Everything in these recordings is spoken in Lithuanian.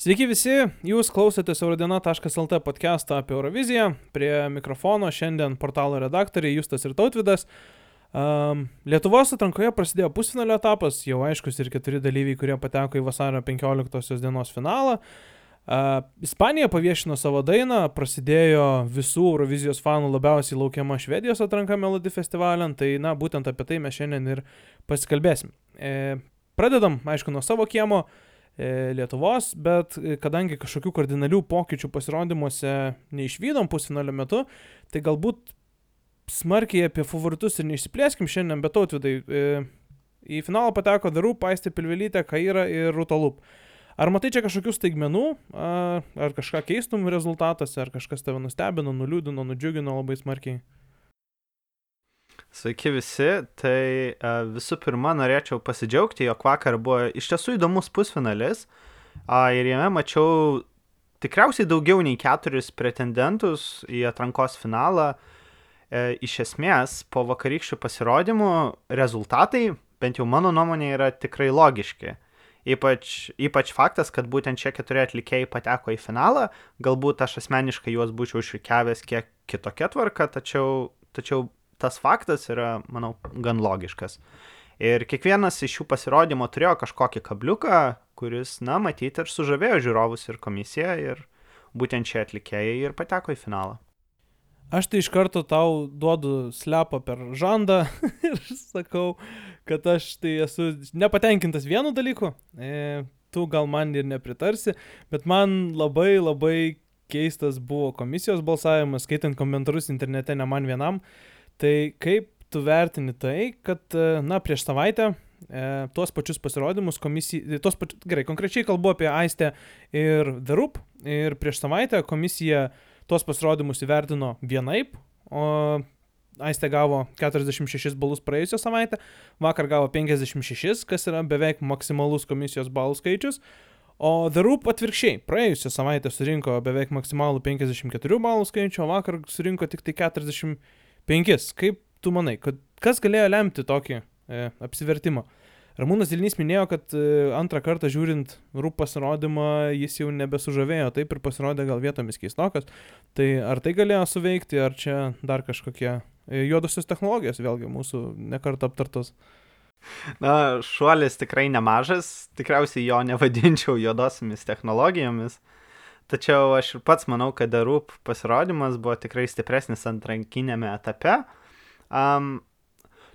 Sveiki visi, jūs klausotės Eurodiena.lt podcast'ą apie Euroviziją. Prie mikrofono šiandien portalo redaktoriai Justas ir Tautvidas. Um, Lietuvos atrankoje prasidėjo pusfinalio etapas, jau aiškus ir keturi dalyviai, kurie pateko į vasario 15 dienos finalą. Uh, Ispanija paviešino savo dainą, prasidėjo visų Eurovizijos fanų labiausiai laukiama Švedijos atranka Melody festivaliam, tai na būtent apie tai mes šiandien ir pasikalbėsim. E, pradedam, aišku, nuo savo kiemo. Uh, Lietuvos, bet e, kadangi kažkokių kardinalių pokyčių pasirodymuose neišvydom pusfinalio metu, tai galbūt smarkiai apie favoritus ir neišsiplėskim šiandien, bet tautvidai. E, į finalą pateko Darų, Paistė Pilvelytė, Kaira ir Rutalup. Ar matai čia kažkokių staigmenų, ar kažką keistum rezultatuose, ar kažkas tave nustebino, nuliūdino, nudžiugino labai smarkiai? Sveiki visi, tai uh, visų pirma norėčiau pasidžiaugti, jog vakar buvo iš tiesų įdomus pusfinalis ir jame mačiau tikriausiai daugiau nei keturis pretendentus į atrankos finalą. E, iš esmės, po vakarykščių pasirodymų rezultatai, bent jau mano nuomonė, yra tikrai logiški. Ypač, ypač faktas, kad būtent šie keturi atlikėjai pateko į finalą, galbūt aš asmeniškai juos būčiau išrikiavęs kiek kitokia tvarka, tačiau, tačiau tas faktas yra, manau, gan logiškas. Ir kiekvienas iš šių pasirodymų turėjo kažkokį kabliuką, kuris, na, matyti ir sužavėjo žiūrovus ir komisiją, ir būtent šie atlikėjai ir pateko į finalą. Aš tai iš karto tau duodu slepą per žandą ir sakau, kad aš tai esu nepatenkintas vienu dalyku. E, tu gal man ir nepritarsi, bet man labai labai keistas buvo komisijos balsavimas, skaitant komentarus internete, ne man vienam. Tai kaip tu vertini tai, kad, e, na, prieš savaitę e, tuos pačius pasirodymus komisija, tuos pačius, gerai, konkrečiai kalbu apie Aistę ir The Rup, ir prieš savaitę komisija tuos pasirodymus įvertino vienaip, o Aistė gavo 46 balus praėjusią savaitę, vakar gavo 56, kas yra beveik maksimalus komisijos balų skaičius, o The Rup atvirkščiai, praėjusią savaitę surinko beveik maksimalų 54 balų skaičių, o vakar surinko tik tai 40. Penkis. Kaip tu manai, kad kas galėjo lemti tokį e, apsivertimą? Ramūnas Dilnys minėjo, kad e, antrą kartą žiūrint rūp pasirodymą jis jau nebesužavėjo, taip ir pasirodė gal vietomis keistokas. Tai ar tai galėjo suveikti, ar čia dar kažkokie e, juodosios technologijos vėlgi mūsų nekart aptartos? Na, šuolis tikrai nemažas, tikriausiai jo nevadinčiau juodosiamis technologijomis. Tačiau aš ir pats manau, kad Roop pasirodymas buvo tikrai stipresnis antrankinėme etape. Um,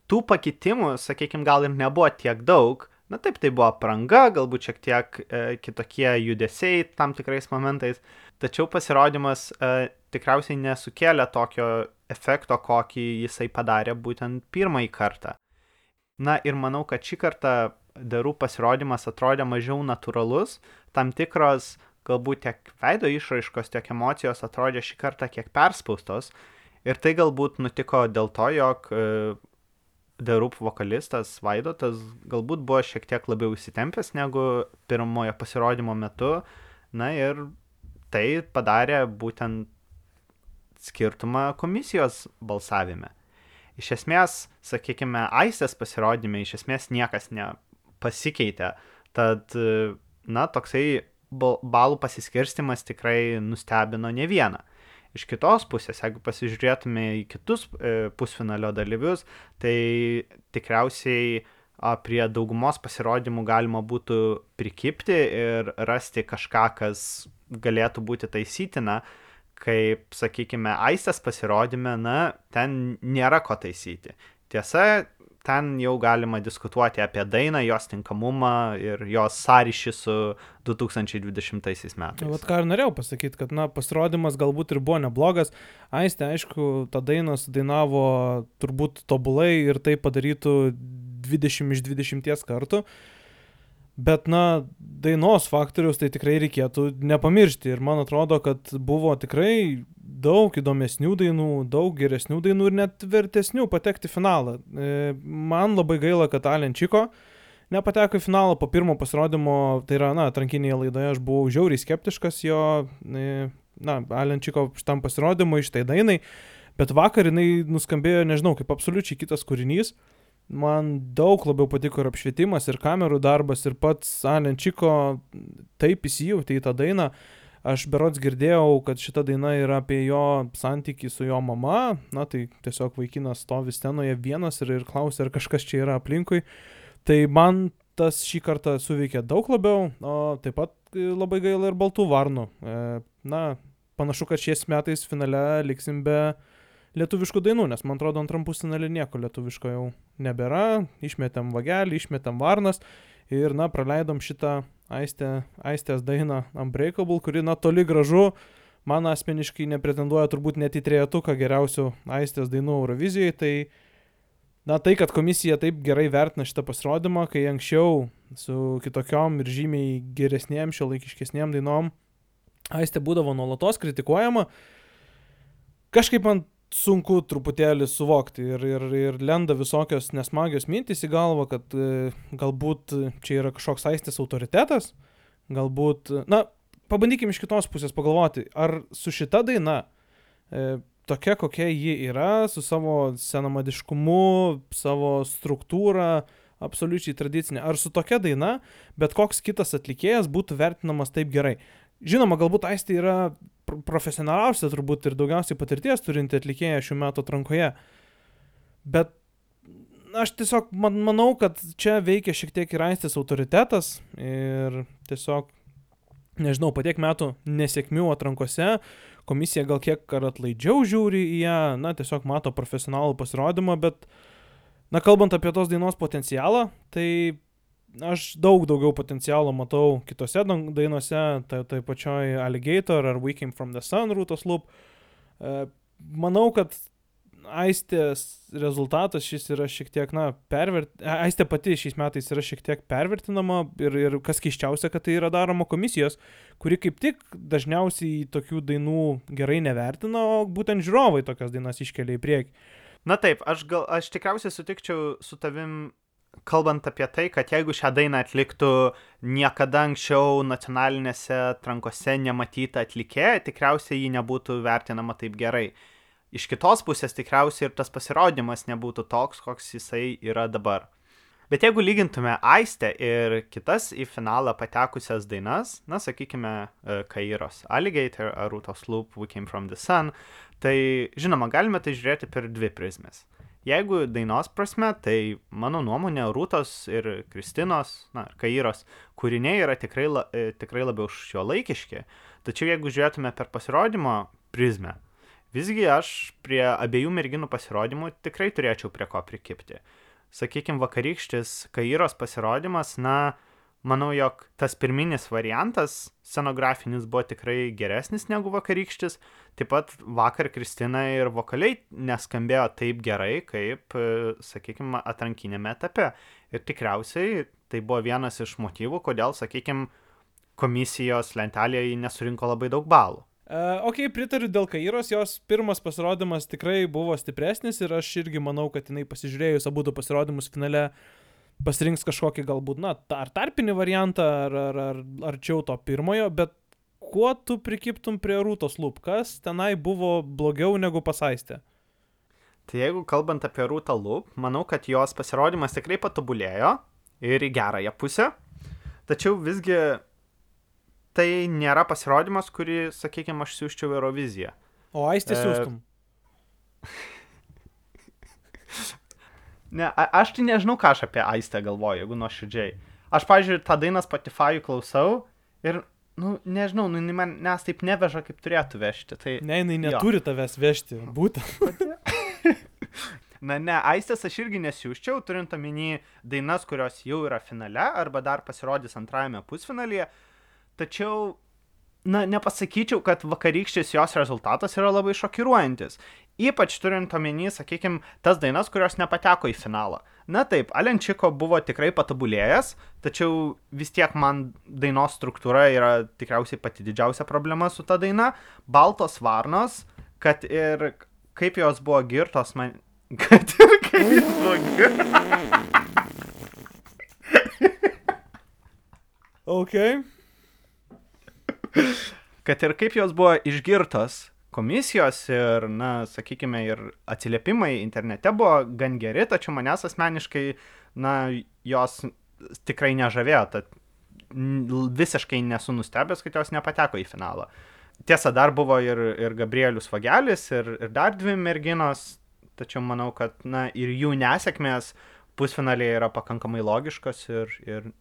tų pakitimų, sakykime, gal ir nebuvo tiek daug. Na taip, tai buvo pranga, galbūt šiek tiek e, kitokie judesiai tam tikrais momentais. Tačiau pasirodymas e, tikriausiai nesukėlė tokio efekto, kokį jisai padarė būtent pirmąjį kartą. Na ir manau, kad šį kartą darų pasirodymas atrodė mažiau natūralus, tam tikros galbūt tiek veido išraiškos, tiek emocijos atrodė šį kartą kiek perspaustos. Ir tai galbūt nutiko dėl to, jog Roop vokalistas Vaidotas galbūt buvo šiek tiek labiau įsitempęs negu pirmojo pasirodymo metu. Na ir tai padarė būtent skirtumą komisijos balsavime. Iš esmės, sakykime, Aistės pasirodymė iš esmės niekas nepasikeitė. Tad, na, toksai balų pasiskirstimas tikrai nustebino ne vieną. Iš kitos pusės, jeigu pasižiūrėtume į kitus e, pusfinalio dalyvius, tai tikriausiai prie daugumos pasirodymų galima būtų prikipti ir rasti kažką, kas galėtų būti taisytina, kaip, sakykime, Aistės pasirodymė, na, ten nėra ko taisyti. Tiesa, ten jau galima diskutuoti apie dainą, jos tinkamumą ir jos sąryšį su 2020 metais. Vat ką ir norėjau pasakyti, kad, na, pasirodymas galbūt ir buvo neblogas. Aistė, aišku, tą dainą sudainavo turbūt tobulai ir tai padarytų 20 iš 20 kartų. Bet, na, dainos faktoriaus tai tikrai reikėtų nepamiršti. Ir man atrodo, kad buvo tikrai daug įdomesnių dainų, daug geresnių dainų ir net vertesnių patekti finalą. E, man labai gaila, kad Alenčiko nepateko į finalą po pirmo pasirodymo, tai yra, na, atrankinėje laidoje aš buvau žiauriai skeptiškas jo, e, na, Alenčiko šitam pasirodymui, šitai dainai, bet vakar jinai nuskambėjo, nežinau, kaip absoliučiai kitas kūrinys. Man daug labiau patiko ir apšvietimas, ir kamerų darbas, ir pats Alenčiko taip įsijauti į tą dainą. Aš berots girdėjau, kad šita daina yra apie jo santykių su jo mama, na tai tiesiog vaikinas stovi scenoje vienas ir, ir klausia, ar kažkas čia yra aplinkui. Tai man tas šį kartą suveikė daug labiau, o taip pat labai gaila ir baltų varnų. E, na, panašu, kad šiais metais finale liksim be lietuviškų dainų, nes man atrodo antram pusfinalį nieko lietuviško jau nebėra, išmetėm vagelį, išmetėm varnas ir, na, praleidom šitą aistę, aistės dainą Unbreakable, kuri, na, toli gražu, man asmeniškai nepretenduoja turbūt net į trejetuką geriausių aistės dainų Eurovizijai, tai, na, tai, kad komisija taip gerai vertina šitą pasirodymą, kai anksčiau su kitokiom ir žymiai geresnėm, šio laikiškesnėm dainom aistė būdavo nuolatos kritikuojama, kažkaip man sunku truputėlį suvokti ir, ir, ir lenda visokios nesmagios mintys į galvą, kad e, galbūt čia yra kažkoks aistės autoritetas, galbūt, na, pabandykim iš kitos pusės pagalvoti, ar su šita daina, e, tokia kokia ji yra, su savo senamadiškumu, savo struktūra, absoliučiai tradicinė, ar su tokia daina, bet koks kitas atlikėjas būtų vertinamas taip gerai. Žinoma, galbūt Aistė yra profesionaliausia turbūt ir daugiausiai patirties turinti atlikėja šių metų atrankoje. Bet aš tiesiog man, manau, kad čia veikia šiek tiek ir Aistės autoritetas ir tiesiog, nežinau, patiek metų nesėkmių atrankose, komisija gal kiek ar atlaidžiau žiūri į ją, na, tiesiog mato profesionalų pasirodymą, bet, na, kalbant apie tos dainos potencialą, tai aš daug daugiau potencialo matau kitose dainuose, tai, tai pačioj Alligator ar We Came From The Sun rūtos loop. E, manau, kad Aistės rezultatas šis yra šiek tiek, na, pervert... Aistė pati šiais metais yra šiek tiek pervertinama ir, ir kas keiščiausia, kad tai yra daroma komisijos, kuri kaip tik dažniausiai tokių dainų gerai nevertina, o būtent žiūrovai tokias dainas iškelia į priekį. Na taip, aš, gal, aš tikriausiai sutikčiau su tavim kalbant apie tai, kad jeigu šią dainą atliktų niekada anksčiau nacionalinėse atrankose nematyta atlikėja, tikriausiai ji nebūtų vertinama taip gerai. Iš kitos pusės tikriausiai ir tas pasirodymas nebūtų toks, koks jisai yra dabar. Bet jeigu lygintume Aistę ir kitas į finalą patekusias dainas, na, sakykime, e, Kairos Alligator ar Rūtos Loop, We Came From The Sun, tai žinoma, galime tai žiūrėti per dvi prizmes. Jeigu dainos prasme, tai mano nuomonė, Rūtos ir Kristinos, na, Kairos kūriniai yra tikrai, la, e, tikrai labiau šio laikiški. Tačiau jeigu žiūrėtume per pasirodymo prizmę, visgi aš prie abiejų merginų pasirodymų tikrai turėčiau prie ko prikipti. Sakykime, vakarykštis Kairos pasirodymas, na, manau, jog tas pirminis variantas scenografinis buvo tikrai geresnis negu vakarykštis. Taip pat vakar Kristina ir vokaliai neskambėjo taip gerai, kaip, sakykime, atrankinėme etape. Ir tikriausiai tai buvo vienas iš motyvų, kodėl, sakykime, komisijos lentelėje nesurinko labai daug balų. Uh, ok, pritariu dėl Kairos, jos pirmas pasirodymas tikrai buvo stipresnis ir aš irgi manau, kad jinai pasižiūrėjus abu pasirodymus finale pasirinks kažkokį galbūt, na, ar tarpinį variantą, ar, ar, ar arčiau to pirmojo, bet kuo tu prikiptum prie rūtos lūp, kas tenai buvo blogiau negu pasaistė? Tai jeigu kalbant apie rūtą lūp, manau, kad jos pasirodymas tikrai patobulėjo ir į gerąją pusę, tačiau visgi tai nėra pasirodymas, kurį, sakykime, aš siūščiau Euroviziją. O aistė siūstum? E... Ne, a, aš tai nežinau, ką aš apie Aistę galvoju, jeigu nuoširdžiai. Aš, pažiūrėjau, tą dainą Spotify klausau ir, nu, nežinau, nu, man nes taip neveža, kaip turėtų vežti. Tai, ne, jinai neturi jo. tavęs vežti, būtent. Na, ne, Aistės aš irgi nesiūščiau, turint omeny dainas, kurios jau yra finale arba dar pasirodys antrajame pusfinalyje. Tačiau na, nepasakyčiau, kad vakarykštis jos rezultatas yra labai šokiruojantis. Ypač turint omeny, sakykime, tas dainas, kurios nepateko į finalą. Na taip, Alenčiko buvo tikrai patobulėjęs, tačiau vis tiek man dainos struktūra yra tikriausiai pati didžiausia problema su ta daina. Baltos varnos, kad ir kaip jos buvo girtos man... Kad ir kaip jos buvo girtos. okay kad ir kaip jos buvo išgirtos komisijos ir, na, sakykime, ir atsiliepimai internete buvo gan geri, tačiau manęs asmeniškai, na, jos tikrai nežavėjo, tad visiškai nesu nustebęs, kad jos nepateko į finalą. Tiesa, dar buvo ir, ir Gabrielius Vagelis, ir, ir dar dvi merginos, tačiau manau, kad, na, ir jų nesėkmės pusfinaliai yra pakankamai logiškos ir, ir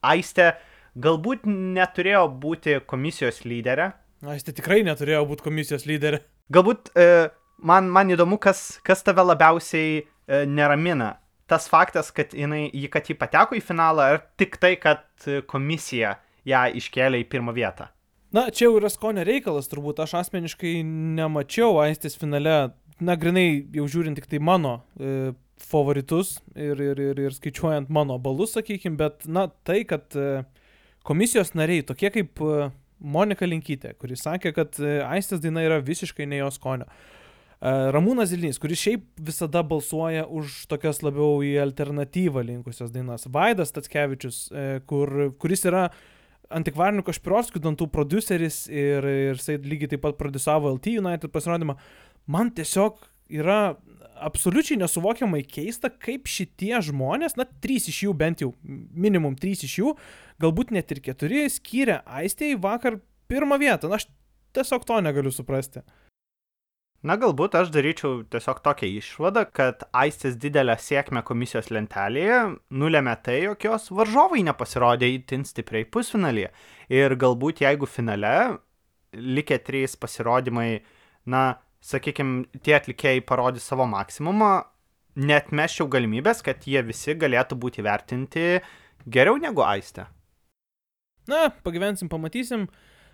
Aistė galbūt neturėjo būti komisijos lyderė, Na, jis tai tikrai neturėjo būti komisijos lyderė. Galbūt e, man, man įdomu, kas, kas tave labiausiai e, neramina. Tas faktas, kad, jinai, kad jį pateko į finalą, ar tik tai, kad komisija ją iškėlė į pirmą vietą? Na, čia jau yra skonio reikalas, turbūt aš asmeniškai nemačiau Aistės finale, na, grinai jau žiūrint tik tai mano e, favoritus ir, ir, ir, ir skaičiuojant mano balus, sakykime, bet, na, tai, kad e, komisijos nariai, tokie kaip e, Monika Linkytė, kuris sakė, kad e, Aistės daina yra visiškai ne jos skonio. E, Ramūnas Zilnys, kuris šiaip visada balsuoja už tokias labiau į alternatyvą linkusias dainas. Vaidas Tatskevičius, e, kur, kuris yra antikvarinių Kašpirovskių dantų produceris ir, ir jisai lygiai taip pat produsavo LT United pasirodymą. Man tiesiog yra absoliučiai nesuvokiamai keista, kaip šitie žmonės, na, trys iš jų bent jau, minimum trys iš jų, galbūt net ir keturi, skyrė Aistėjai vakar pirmą vietą. Na, aš tiesiog to negaliu suprasti. Na, galbūt aš daryčiau tiesiog tokią išvadą, kad Aistės didelę sėkmę komisijos lentelėje nulėmė tai, jog jos varžovai nepasirodė įtin stipriai pusfinalyje. Ir galbūt jeigu finale likę trys pasirodymai, na, sakykime, tie atlikėjai parodys savo maksimumą, net meščiau galimybės, kad jie visi galėtų būti vertinti geriau negu Aistė. Na, pagyvensim, pamatysim.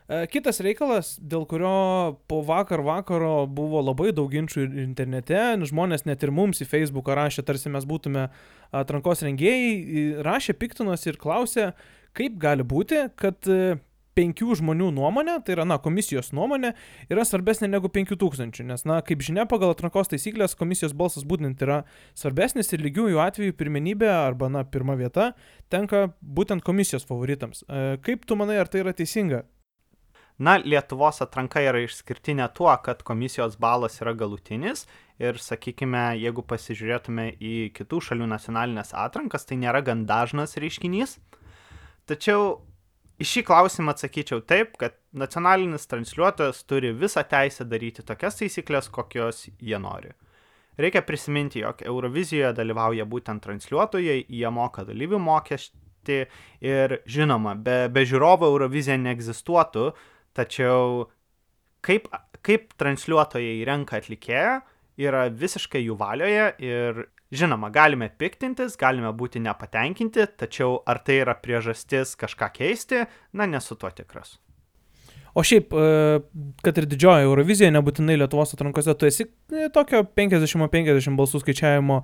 E, kitas reikalas, dėl kurio po vakar vakaro buvo labai daug ginčių internete, žmonės net ir mums į Facebooką rašė, tarsi mes būtume atrankos rengėjai, rašė, piktinosi ir klausė, kaip gali būti, kad e, penkių žmonių nuomonė, tai yra, na, komisijos nuomonė, yra svarbesnė negu penkių tūkstančių, nes, na, kaip žinia, pagal atrankos taisyklės komisijos balsas būtent yra svarbesnis ir lygiųjų atveju pirmenybė arba, na, pirma vieta tenka būtent komisijos favoritams. E, kaip tu manai, ar tai yra teisinga? Na, Lietuvos atranka yra išskirtinė tuo, kad komisijos balas yra galutinis ir, sakykime, jeigu pasižiūrėtume į kitų šalių nacionalinės atrankas, tai nėra gan dažnas reiškinys. Tačiau Į šį klausimą atsakyčiau taip, kad nacionalinis transliuotojas turi visą teisę daryti tokias taisyklės, kokios jie nori. Reikia prisiminti, jog Eurovizijoje dalyvauja būtent transliuotojai, jie moka dalyvių mokestį ir žinoma, be, be žiūrovo Eurovizija neegzistuotų, tačiau kaip, kaip transliuotojai renka atlikėją yra visiškai jų valioje ir Žinoma, galime piktintis, galime būti nepatenkinti, tačiau ar tai yra priežastis kažką keisti, na nesu tuo tikras. O šiaip, e, kad ir didžioji Eurovizija, nebūtinai Lietuvos atrankose, tu esi e, tokio 50-50 balsų skaičiavimo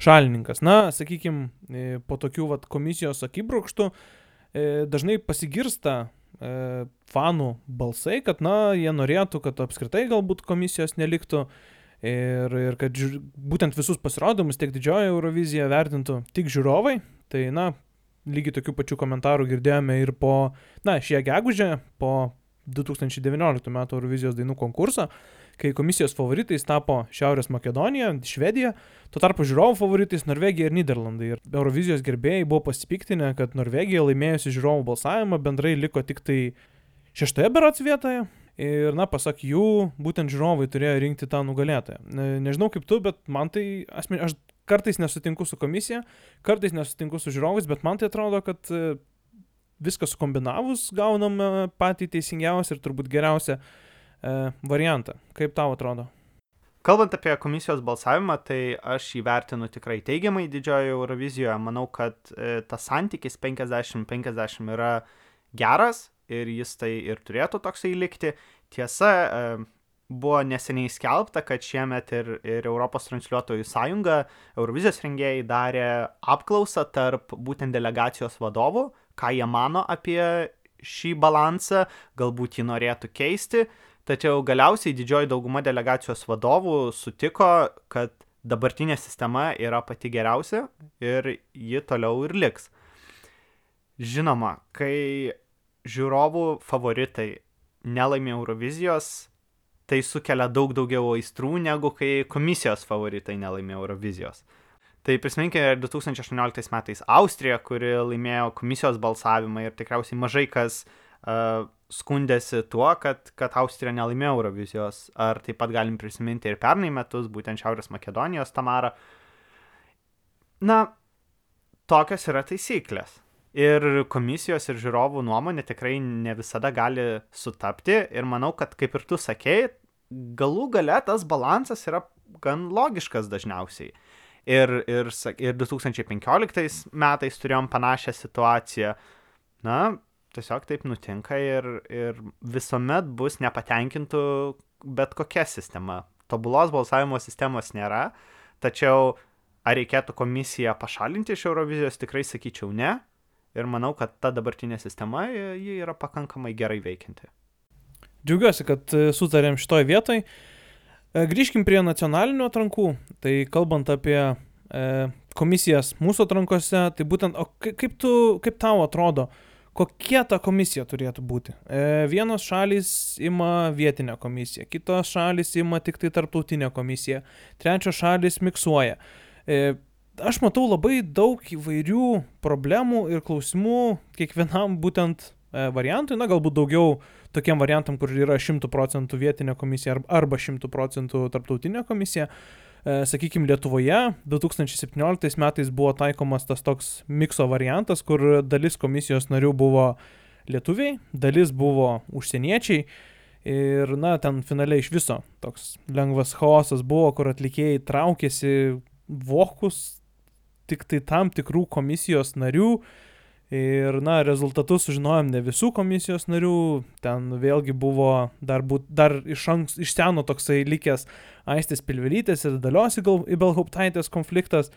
šalininkas. Na, sakykime, po tokių vat, komisijos akibrokštų e, dažnai pasigirsta fanų balsai, kad, na, jie norėtų, kad apskritai galbūt komisijos neliktų ir, ir kad žiūr, būtent visus pasirodymus tiek didžioji Eurovizija vertintų tik žiūrovai, tai na, lygiai tokių pačių komentarų girdėjome ir po, na, šią gegužę, po 2019 m. Eurovizijos dainų konkurso, kai komisijos favoritais tapo Šiaurės Makedonija, Švedija, tuo tarpu žiūrovų favoritais Norvegija ir Niderlandai. Ir Eurovizijos gerbėjai buvo pasipiktinę, kad Norvegija laimėjusi žiūrovų balsavimą bendrai liko tik tai šeštoje berots vietoje, Ir, na, pasak jų, būtent žiūrovai turėjo rinkti tą nugalėtoją. Ne, nežinau kaip tu, bet man tai, asmen, aš kartais nesutinku su komisija, kartais nesutinku su žiūrovais, bet man tai atrodo, kad e, viską sukombinavus gaunam patį teisingiausią ir turbūt geriausią e, variantą. Kaip tau atrodo? Kalbant apie komisijos balsavimą, tai aš įvertinu tikrai teigiamai didžiojo Eurovizijoje. Manau, kad e, tas santykis 50-50 yra geras, ir jis tai ir turėtų toksai likti. Tiesa, buvo neseniai skelbta, kad šiemet ir, ir Europos transliuotojų sąjunga, Eurovizijos rengėjai darė apklausą tarp būtent delegacijos vadovų, ką jie mano apie šį balansą, galbūt jį norėtų keisti, tačiau galiausiai didžioji dauguma delegacijos vadovų sutiko, kad dabartinė sistema yra pati geriausia ir ji toliau ir liks. Žinoma, kai žiūrovų favoritai nelaimė Eurovizijos, tai sukelia daug daugiau aistrų, negu kai komisijos favoritai nelaimėjo Eurovizijos. Tai prisiminkime 2018 metais Austrija, kuri laimėjo komisijos balsavimą ir tikriausiai mažai kas uh, skundėsi tuo, kad, kad Austrija nelaimėjo Eurovizijos. Ar taip pat galim prisiminti ir pernai metus, būtent Šiaurės Makedonijos Tamara. Na, tokios yra taisyklės. Ir komisijos ir žiūrovų nuomonė tikrai ne visada gali sutapti. Ir manau, kad kaip ir tu sakei, galų gale tas balansas yra gan logiškas dažniausiai. Ir, ir, ir 2015 metais turėjom panašią situaciją. Na, tiesiog taip nutinka ir, ir visuomet bus nepatenkintų bet kokia sistema. Tobulos balsavimo sistemos nėra, tačiau ar reikėtų komisiją pašalinti iš Eurovizijos, tikrai sakyčiau ne. Ir manau, kad ta dabartinė sistema, ji yra pakankamai gerai veikianti. Džiaugiuosi, kad e, sutarėm šitoj vietoj. E, grįžkim prie nacionalinių atrankų. Tai kalbant apie e, komisijas mūsų atrankose, tai būtent, o kaip, tu, kaip tau atrodo, kokia ta komisija turėtų būti. E, vienos šalys ima vietinę komisiją, kitos šalys ima tik tai tarptautinę komisiją, trečios šalys miksuoja. Aš matau labai daug įvairių problemų ir klausimų kiekvienam būtent e, variantui, na galbūt daugiau tokiem variantam, kur yra 100 procentų vietinė komisija arba 100 procentų tarptautinė komisija. E, sakykime, Lietuvoje 2017 metais buvo taikomas tas toks mikso variantas, kur dalis komisijos narių buvo lietuviai, dalis buvo užsieniečiai. Ir, na, ten finaliai iš viso toks lengvas chaosas buvo, kur atlikėjai traukėsi vokus tik tai tam tikrų komisijos narių, Ir, na, rezultatus sužinojom ne visų komisijos narių, ten vėlgi buvo dar, būt, dar iš, anks, iš seno toksai likęs Aistės Pilvelytės ir Dalios Ibelhauptaitės konfliktas.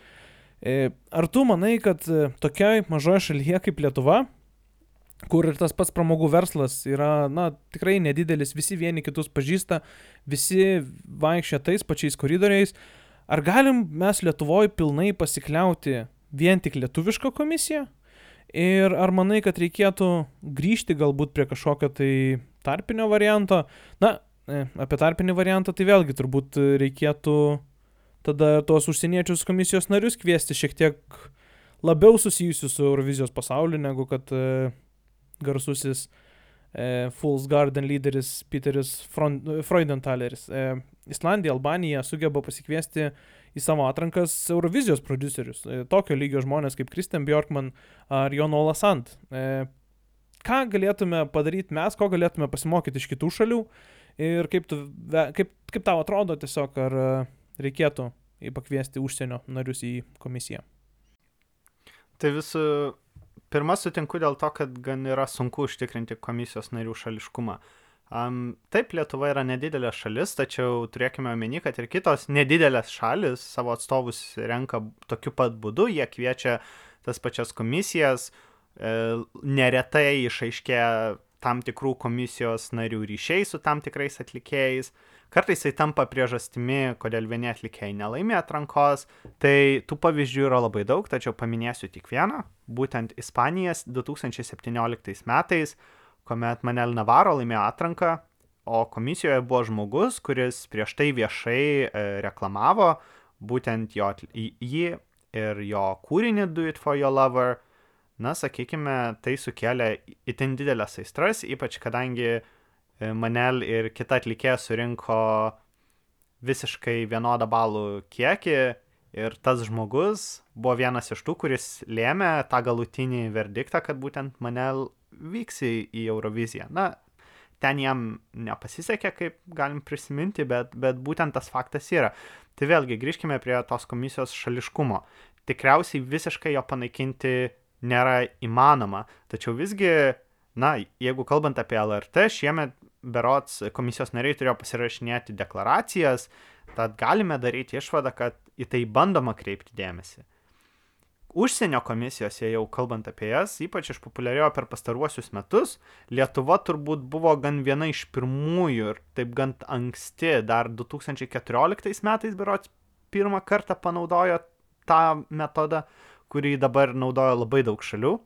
E, ar tu manai, kad e, tokiai mažoje šalyje kaip Lietuva, kur ir tas pats pramogų verslas yra, na, tikrai nedidelis, visi vieni kitus pažįsta, visi vaikščia tais pačiais koridoriais, ar galim mes Lietuvoje pilnai pasikliauti vien tik lietuvišką komisiją? Ir ar manai, kad reikėtų grįžti galbūt prie kažkokio tai tarpinio varianto? Na, e, apie tarpinį variantą tai vėlgi turbūt reikėtų tada tuos užsieniečius komisijos narius kviesti šiek tiek labiau susijusius su Eurovizijos pasauliu, negu kad e, garsusis e, Fools Garden lyderis Peteris Freudentaleris. E, Islandija, Albanija sugeba pasikviesti į savo atrankas Eurovizijos producerius, e, tokio lygio žmonės kaip Kristen Bjorkman ar Jon Olasant. E, ką galėtume padaryti mes, ko galėtume pasimokyti iš kitų šalių ir kaip, tu, kaip, kaip tau atrodo tiesiog, ar e, reikėtų pakviesti užsienio narius į komisiją. Tai visų pirma sutinku dėl to, kad gan yra sunku užtikrinti komisijos narių šališkumą. Um, taip, Lietuva yra nedidelė šalis, tačiau turėkime omeny, kad ir kitos nedidelės šalis savo atstovus renka tokiu pat būdu, jie kviečia tas pačias komisijas, e, neretai išaiškė tam tikrų komisijos narių ryšiai su tam tikrais atlikėjais, kartais tai tampa priežastimi, kodėl vieni atlikėjai nelaimė atrankos, tai tų pavyzdžių yra labai daug, tačiau paminėsiu tik vieną, būtent Ispanijas 2017 metais kuomet Manel Navaro laimėjo atranką, o komisijoje buvo žmogus, kuris prieš tai viešai e, reklamavo būtent jo, jį ir jo kūrinį Do It For Your Lover. Na, sakykime, tai sukėlė itin didelės aistras, ypač kadangi e, Manel ir kita atlikėja surinko visiškai vienodą balų kiekį ir tas žmogus buvo vienas iš tų, kuris lėmė tą galutinį verdiktą, kad būtent Manel vyks į, Euroviziją. Na, ten jam nepasisekė, kaip galim prisiminti, bet, bet būtent tas faktas yra. Tai vėlgi grįžkime prie tos komisijos šališkumo. Tikriausiai visiškai jo panaikinti nėra įmanoma, tačiau visgi, na, jeigu kalbant apie LRT, šiemet berots komisijos nariai turėjo pasirašinėti deklaracijas, tad galime daryti išvadą, kad į tai bandoma kreipti dėmesį. Užsienio komisijose jau kalbant apie jas ypač išpopuliarėjo per pastaruosius metus lietuva turbūt buvo gan viena iš pirmųjų ir taip gan anksti dar du tūkstančiai keturioliktais metais berods pirmą kartą panaudojo tą metodą kurį dabar naudoja labai daug šalių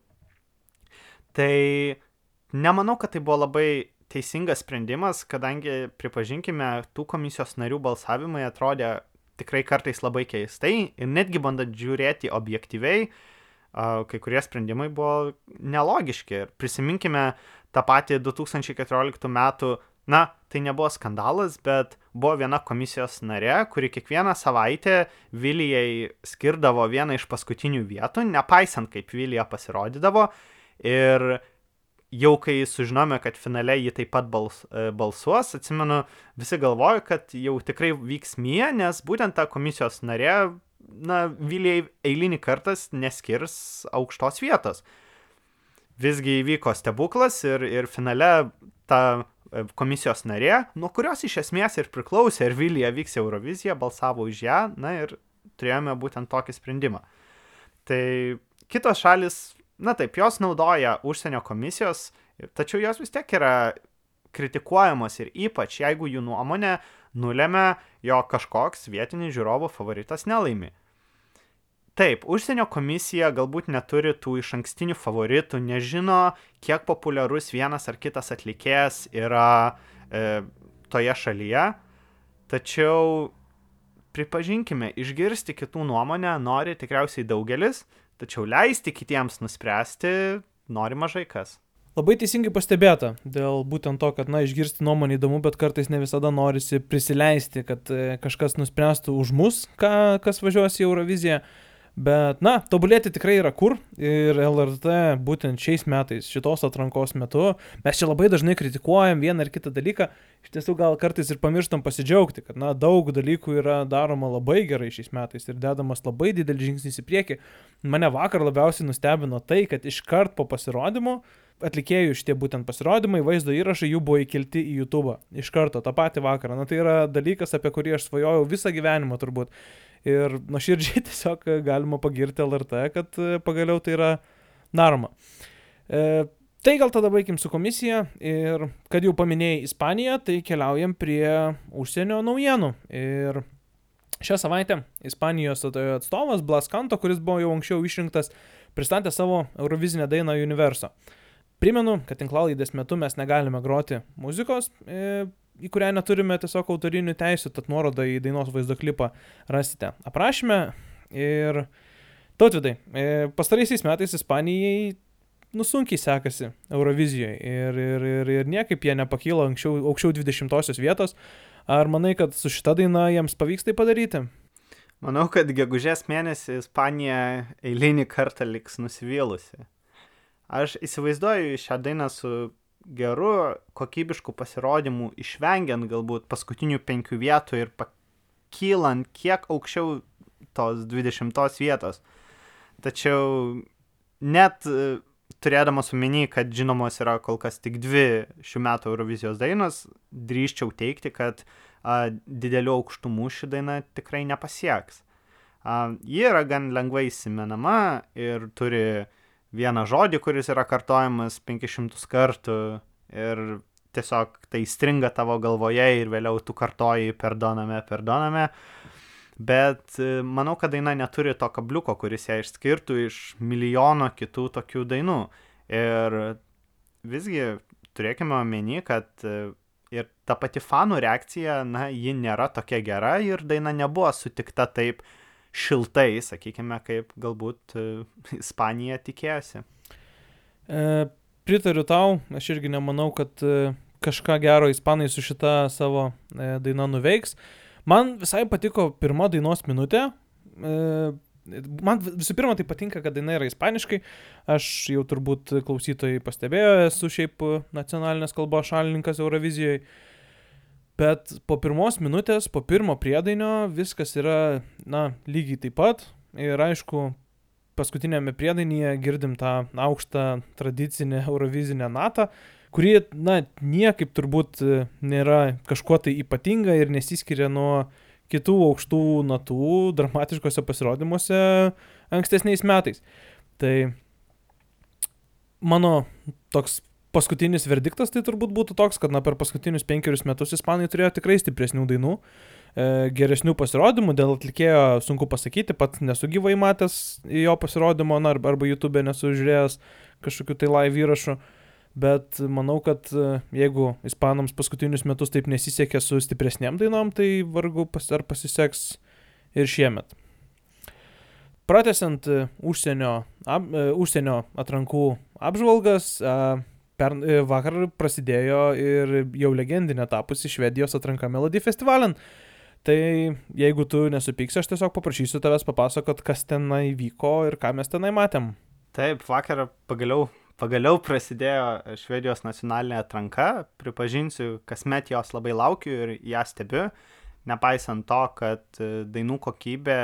tai nemanau kad tai buvo labai teisingas sprendimas, kadangi, pripažinkime, tų komisijos narių balsavimai atrodė tikrai kartais labai keistai ir netgi bandant žiūrėti objektyviai, kai kurie sprendimai buvo nelogiški. Prisiminkime tą patį 2014 metų, na, tai nebuvo skandalas, bet buvo viena komisijos narė, kuri kiekvieną savaitę Vilijai skirdavo vieną iš paskutinių vietų, nepaisant kaip Vilija pasirodydavo. Ir jau kai sužinome, kad finale ji taip pat bals, e, balsuos, atsimenu, visi galvojo, kad jau tikrai vyks mie, nes būtent ta komisijos narė, na, Vilijai eilinį kartas neskirs aukštos vietos. Visgi įvyko stebuklas ir, ir finale ta komisijos narė, nuo kurios iš esmės ir priklausė, ar Vilija vyks į Euroviziją, balsavo už ją, na ir turėjome būtent tokį sprendimą. Tai kitos šalis na taip, jos naudoja užsienio komisijos, tačiau jos vis tiek yra kritikuojamos ir ypač jeigu jų nuomonė nulėmė, jog kažkoks vietinis žiūrovų favoritas nelaimi. Taip, užsienio komisija galbūt neturi tų iš ankstinių favoritų, nežino, kiek populiarus vienas ar kitas atlikėjas yra e, toje šalyje, tačiau pripažinkime, išgirsti kitų nuomonę nori tikriausiai daugelis, tačiau leisti kitiems nuspręsti nori mažai kas. Labai teisingai pastebėta dėl būtent to, kad, na, išgirsti nuomonį įdomu, bet kartais ne visada norisi prisileisti, kad e, kažkas nuspręstų už mus, ką, kas važiuos į Euroviziją. Bet, na, tobulėti tikrai yra kur ir LRT būtent šiais metais, šitos atrankos metu, mes čia labai dažnai kritikuojam vieną ar kitą dalyką, iš tiesų gal kartais ir pamirštam pasidžiaugti, kad, na, daug dalykų yra daroma labai gerai šiais metais ir dedamas labai didelis žingsnis į priekį. Mane vakar labiausiai nustebino tai, kad iškart po pasirodymo atlikėjų šitie būtent pasirodymai, vaizdo įrašai jų buvo įkelti į YouTube. Iš karto, tą patį vakarą. Na tai yra dalykas, apie kurį aš svajojau visą gyvenimą turbūt. Ir nuoširdžiai tiesiog galima pagirti LRT, kad e, pagaliau tai yra daroma. E, tai gal tada baigim su komisija ir kad jau paminėjai Ispaniją, tai keliaujam prie užsienio naujienų. Ir šią savaitę Ispanijos atstovas Blaskanto, kuris buvo jau anksčiau išrinktas, pristatė savo Eurovizinę dainą Universo. Primenu, kad tinklalaidės metu mes negalime groti muzikos, e, į kurią neturime tiesiog autorinių teisų, tad nuorodą į dainos vaizdo klipą rasite aprašymę. Ir tautvidai, e, pastaraisiais metais Ispanijai nusunkiai sekasi Eurovizijoje ir, ir, ir, ir niekaip jie nepakyla anksčiau, aukščiau 20 vietos. Ar manai, kad su šita daina jiems pavyks tai padaryti? Manau, kad gegužės mėnesį Ispanija eilinį kartą liks nusivylusi. Aš įsivaizduoju šią dainą su geru, kokybišku pasirodymu, išvengiant galbūt paskutinių penkių vietų ir pakylant kiek aukščiau tos 20 vietos. Tačiau net e, turėdamas omeny, kad žinomos yra kol kas tik dvi šių metų Eurovizijos dainos, drįščiau teikti, kad a, didelių aukštumų ši daina tikrai nepasieks. A, ji yra gan lengvai įsimenama ir turi vieną žodį, kuris yra kartojamas 500 kartų ir tiesiog tai stringa tavo galvoje ir vėliau tu kartoji perdoname, perdoname. Bet e, manau, kad daina neturi to kabliuko, kuris ją išskirtų iš milijono kitų tokių dainų. Ir visgi turėkime omeny, kad e, ir ta pati fanų reakcija, na, ji nėra tokia gera ir daina nebuvo sutikta taip, šiltai, sakykime, kaip galbūt e, Ispanija tikėjosi. E, pritariu tau, aš irgi nemanau, kad e, kažką gero ispanai su šita savo e, daina nuveiks. Man visai patiko pirma dainos minutė. E, man visų pirma tai patinka, kad daina yra ispaniškai. Aš jau turbūt klausytojai pastebėjo, esu šiaip nacionalinės kalbos šalininkas Eurovizijoje. Bet po pirmos minutės, po pirmo priedainio viskas yra, na, lygiai taip pat. Ir aišku, paskutinėme priedainyje girdim tą aukštą tradicinę eurovizinę natą, kuri, na, niekaip turbūt nėra kažkuo tai ypatinga ir nesiskiria nuo kitų aukštų natų dramatiškose pasirodymuose ankstesniais metais. Tai mano toks paskutinis verdiktas tai turbūt būtų toks, kad na, per paskutinius penkerius metus ispanai turėjo tikrai stipresnių dainų, e, geresnių pasirodymų, dėl atlikėjo sunku pasakyti, pat nesu gyvai matęs jo pasirodymo, na, arba, arba YouTube nesu žiūrėjęs kažkokiu tai live įrašu, bet manau, kad e, jeigu ispanams paskutinius metus taip nesisekė su stipresniam dainom, tai vargu pas, ar pasiseks ir šiemet. Pratesiant e, užsienio, e, užsienio atrankų apžvalgas, per, vakar prasidėjo ir jau legendinė tapusi Švedijos atranka Melody Festivalen. Tai jeigu tu nesupyksi, aš tiesiog paprašysiu tavęs papasakot, kas tenai vyko ir ką mes tenai matėm. Taip, vakar pagaliau, pagaliau prasidėjo Švedijos nacionalinė atranka. Pripažinsiu, kasmet jos labai laukiu ir ją stebiu. Nepaisant to, kad e, dainų kokybė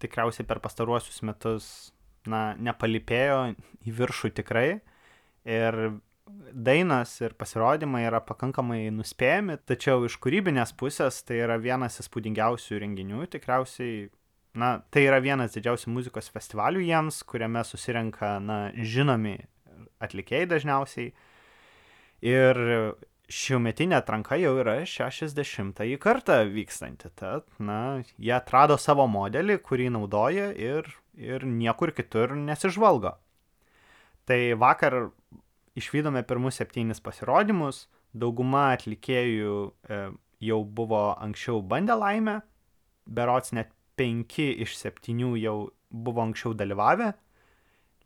tikriausiai per pastaruosius metus na, nepalipėjo į viršų tikrai. Ir dainos ir pasirodymai yra pakankamai nuspėjami, tačiau iš kūrybinės pusės tai yra vienas įspūdingiausių renginių, tikriausiai, na, tai yra vienas didžiausių muzikos festivalių jiems, kuriame susirenka, na, žinomi atlikėjai dažniausiai. Ir šiumetinė atranka jau yra 60-ąjį kartą vykstanti, tad, na, jie atrado savo modelį, kurį naudoja ir, ir niekur kitur nesižvalgo. Tai vakar išvydome pirmus septynis pasirodymus, dauguma atlikėjų e, jau buvo anksčiau bandę laimę, berots net penki iš septynių jau buvo anksčiau dalyvavę,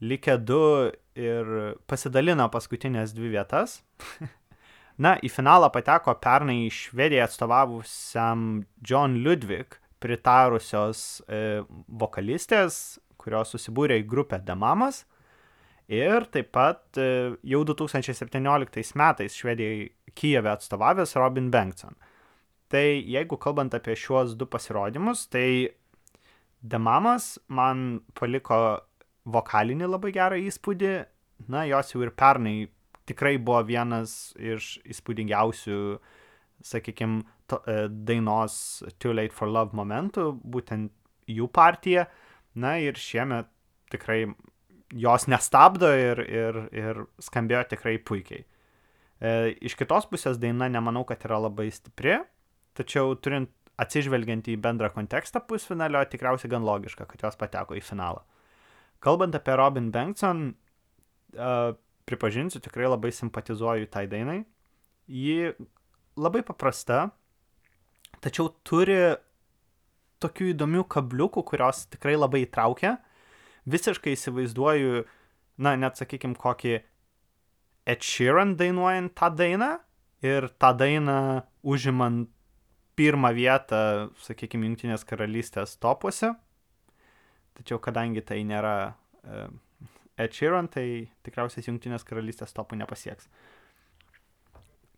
likę du ir pasidalino paskutinės dvi vietas. Na, į finalą pateko pernai Švedijai atstovavusiam John Ludwig pritarusios e, vokalistės, kurios susibūrė į grupę Demamas ir taip pat e, jau 2017 metais Švedijai Kijeve atstovavęs Robin Bengtson. Tai jeigu kalbant apie šiuos du pasirodymus, tai Demamas man paliko vokalinį labai gerą įspūdį, na, jos jau ir pernai tikrai buvo vienas iš įspūdingiausių, sakykime, dainos Too Late for Love momentų, būtent jų partija. Na ir šiemet tikrai jos nestabdo ir, ir, ir skambėjo tikrai puikiai. E, iš kitos pusės daina nemanau, kad yra labai stipri, tačiau turint atsižvelgiant į bendrą kontekstą pusfinalio, tikriausiai gan logiška, kad jos pateko į finalą. Kalbant apie Robin Bengtson, e, pripažinsiu, tikrai labai simpatizuoju tai dainai. Ji labai paprasta, tačiau turi tokių įdomių kabliukų, kurios tikrai labai įtraukia visiškai įsivaizduoju, na, net sakykim, kokį Ed Sheeran dainuojant tą dainą ir tą dainą užimant pirmą vietą, sakykime, Junktinės karalystės topuose. Tačiau kadangi tai nėra uh, Ed Sheeran, tai tikriausiai Junktinės karalystės topų nepasieks.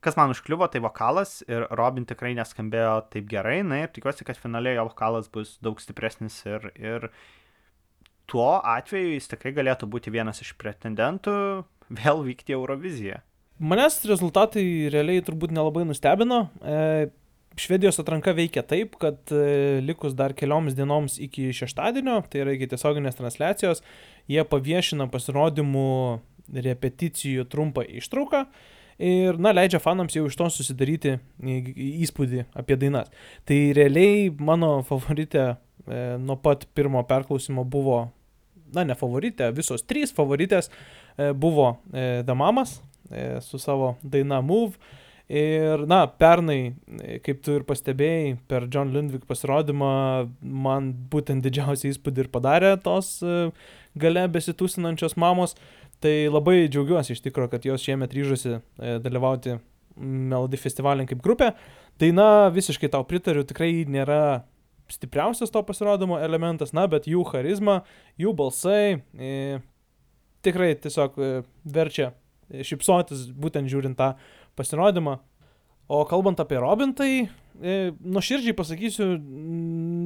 Kas man užkliuvo, tai vokalas ir Robin tikrai neskambėjo taip gerai, na ir tikiuosi, kad finaliai jo vokalas bus daug stipresnis ir, ir tuo atveju jis tikrai galėtų būti vienas iš pretendentų vėl vykti į Euroviziją. Manęs rezultatai realiai turbūt nelabai nustebino. E, Švedijos atranka veikia taip, kad e, likus dar kelioms dienoms iki šeštadienio, tai yra iki tiesioginės transliacijos, jie paviešina pasirodymų repeticijų trumpą ištrauką ir, na, leidžia fanams jau iš to susidaryti įspūdį apie dainas. Tai realiai mano favoritė e, nuo pat pirmo perklausimo buvo na, ne favoritė, visos trys favoritės e, buvo e, Damamas e, su savo daina Move. Ir, na, pernai, kaip tu ir pastebėjai, per John Lundvik pasirodymą man būtent didžiausią įspūdį ir padarė tos gale besitūsinančios mamos. Tai labai džiaugiuosi iš tikrųjų, kad jos šiemet ryžosi dalyvauti Melody festivalin kaip grupė. Daina visiškai tau pritariu, tikrai nėra stipriausias to pasirodymo elementas, na, bet jų charizma, jų balsai e, tikrai tiesiog e, verčia šipsotis būtent žiūrint tą pasirodymą. O kalbant apie Robin, tai e, nuoširdžiai pasakysiu,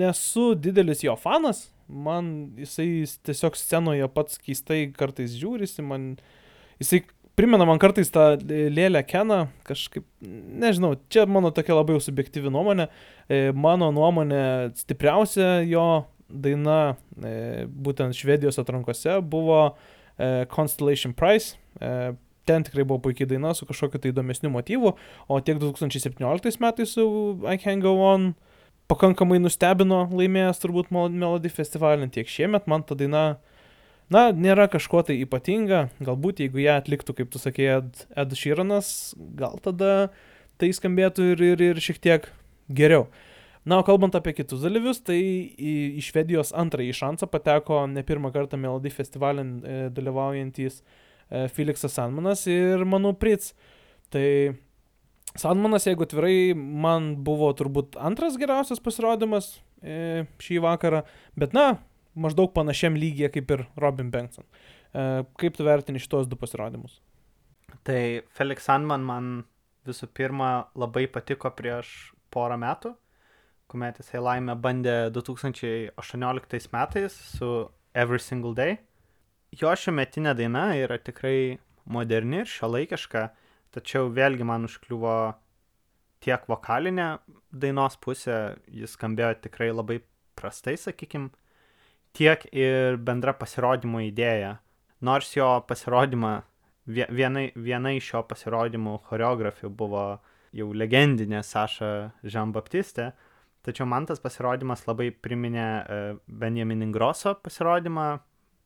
nesu didelis jo fanas, man jisai tiesiog scenoje pats keistai kartais žiūrisi, man jisai primena man kartais tą lėlę Keną, kažkaip, nežinau, čia mano tokia labai jau subjektyvi nuomonė. E, mano nuomonė stipriausia jo daina e, būtent Švedijos atrankose buvo e, Constellation Prize. Ten tikrai buvo puikiai daina su kažkokiu tai įdomesniu motyvu, o tiek 2017 metais su I Can Go On pakankamai nustebino laimėjęs turbūt Melody festivalį, tiek šiemet man ta daina Na, nėra kažko tai ypatinga, galbūt jeigu ją atliktų, kaip tu sakė, Ed, Ed Sheeranas, gal tada tai skambėtų ir, ir, ir šiek tiek geriau. Na, o kalbant apie kitus dalyvius, tai į, Švedijos antrąjį šansą pateko ne pirmą kartą Melody festivalin e, dalyvaujantis e, Felixas Sanmanas ir Manu Prits. Tai Sandmanas, jeigu atvirai, man buvo turbūt antras geriausias pasirodymas e, šį vakarą, bet na, maždaug panašiam lygiai kaip ir Robin Bengtson. E, kaip tu vertini šitos du pasirodymus? Tai Felix Sandman man visų pirma labai patiko prieš porą metų, kuomet jisai laimę bandė 2018 metais su Every Single Day. Jo šiuometinė daina yra tikrai moderni ir šiuolaikiška tačiau vėlgi man užkliuvo tiek vokalinė dainos pusė, jis skambėjo tikrai labai prastai, sakykim, tiek ir bendra pasirodymo idėja. Nors jo pasirodymą, viena, viena iš jo pasirodymų choreografių buvo jau legendinė Saša Žambaptistė, tačiau man tas pasirodymas labai priminė e, Benjamin Ingroso pasirodymą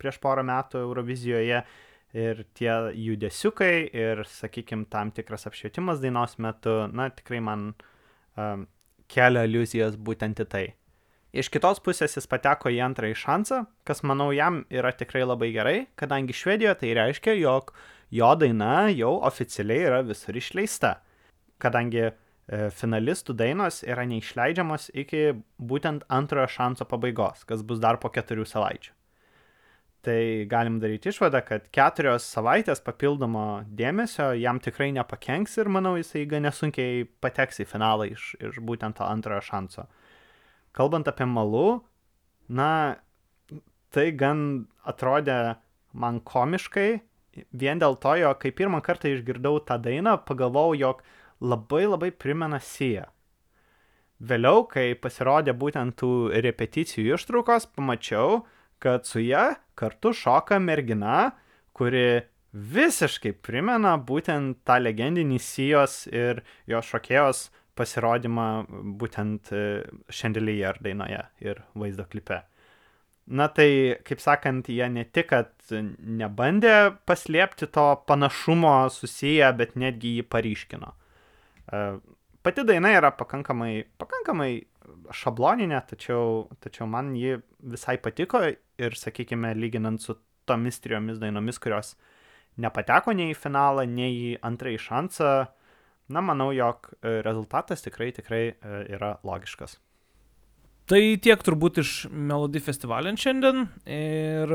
prieš porą metų Eurovizijoje ir tie judesiukai ir, sakykime, tam tikras apšvietimas dainos metu, na, tikrai man um, kelia iliuzijas būtent į tai. Iš kitos pusės jis pateko į antrąjį šansą, kas manau jam yra tikrai labai gerai, kadangi Švedijoje tai reiškia, jog jo daina jau oficialiai yra visur išleista, kadangi e, finalistų dainos yra neišleidžiamos iki būtent antrojo šanso pabaigos, kas bus dar po keturių savaičių tai galim daryti išvadą, kad keturios savaitės papildomo dėmesio jam tikrai nepakenks ir manau jisai gan nesunkiai pateks į finalą iš, iš būtent to antrojo šanso. Kalbant apie malų, na, tai gan atrodė man komiškai, vien dėl to, jog kai pirmą kartą išgirdau tą dainą, pagalvojau, jog labai labai primena Sija. Vėliau, kai pasirodė būtent tų repeticijų ištraukos, pamačiau, kad su ja kartu šoka mergina, kuri visiškai primena būtent tą legendinį Sijos ir jo šokėjos pasirodymą būtent Chandelier e, dainoje ir vaizdo klipe. Na tai, kaip sakant, jie ne tik, kad nebandė paslėpti to panašumo susiję, bet netgi jį paryškino. E, pati daina yra pakankamai, pakankamai šabloninė, tačiau, tačiau man ji visai patiko ir, sakykime, lyginant su tomis trijomis dainomis, kurios nepateko nei į finalą, nei į antrąjį šansą, na, manau, jog e, rezultatas tikrai, tikrai e, yra logiškas. Tai tiek turbūt iš Melody festivalin šiandien ir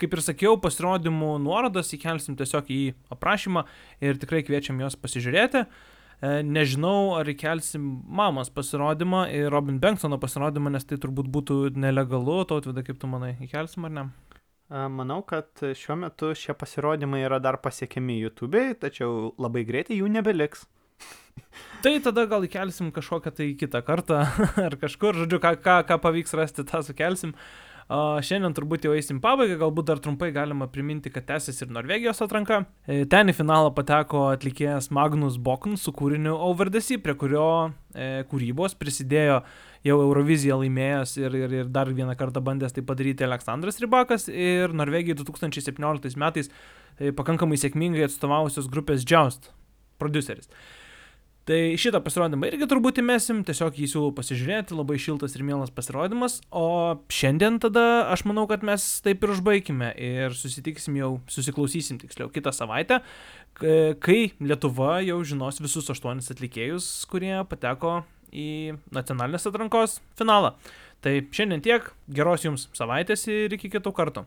kaip ir sakiau, pasirodymų nuorodas įkelsim tiesiog į aprašymą ir tikrai kviečiam juos pasižiūrėti. E, nežinau, ar įkelsim mamos pasirodymą ir Robin Banksono pasirodymą, nes tai turbūt būtų nelegalu, tautvida, kaip tu manai, įkelsim ar ne? Manau, kad šiuo metu šie pasirodymai yra dar pasiekiami YouTube'ai, tačiau labai greitai jų nebeliks. Tai tada gal įkelsim kažkokią tai kitą kartą ar kažkur, žodžiu, ką, ką, ką pavyks rasti, tą sukelsim. Uh, šiandien turbūt jau eisim pabaigą, galbūt dar trumpai galima priminti, kad tęsis ir Norvegijos atranka. E, ten į finalą pateko atlikėjas Magnus Bokn su kūriniu Overdesi, prie kurio e, kūrybos prisidėjo jau Euroviziją laimėjęs ir, ir, ir dar vieną kartą bandęs tai padaryti Aleksandras Rybakas ir Norvegijai 2017 metais e, pakankamai sėkmingai atstovavusios grupės Joust produceris. Tai šitą pasirodymą irgi turbūt įmesim, tiesiog jį siūlau pasižiūrėti, labai šiltas ir mielas pasirodymas, o šiandien tada aš manau, kad mes taip ir užbaigime ir susitiksim jau, susiklausysim tiksliau kitą savaitę, kai Lietuva jau žinos visus aštuonis atlikėjus, kurie pateko į nacionalinės atrankos finalą. Tai šiandien tiek, geros jums savaitės ir iki kitų kartų.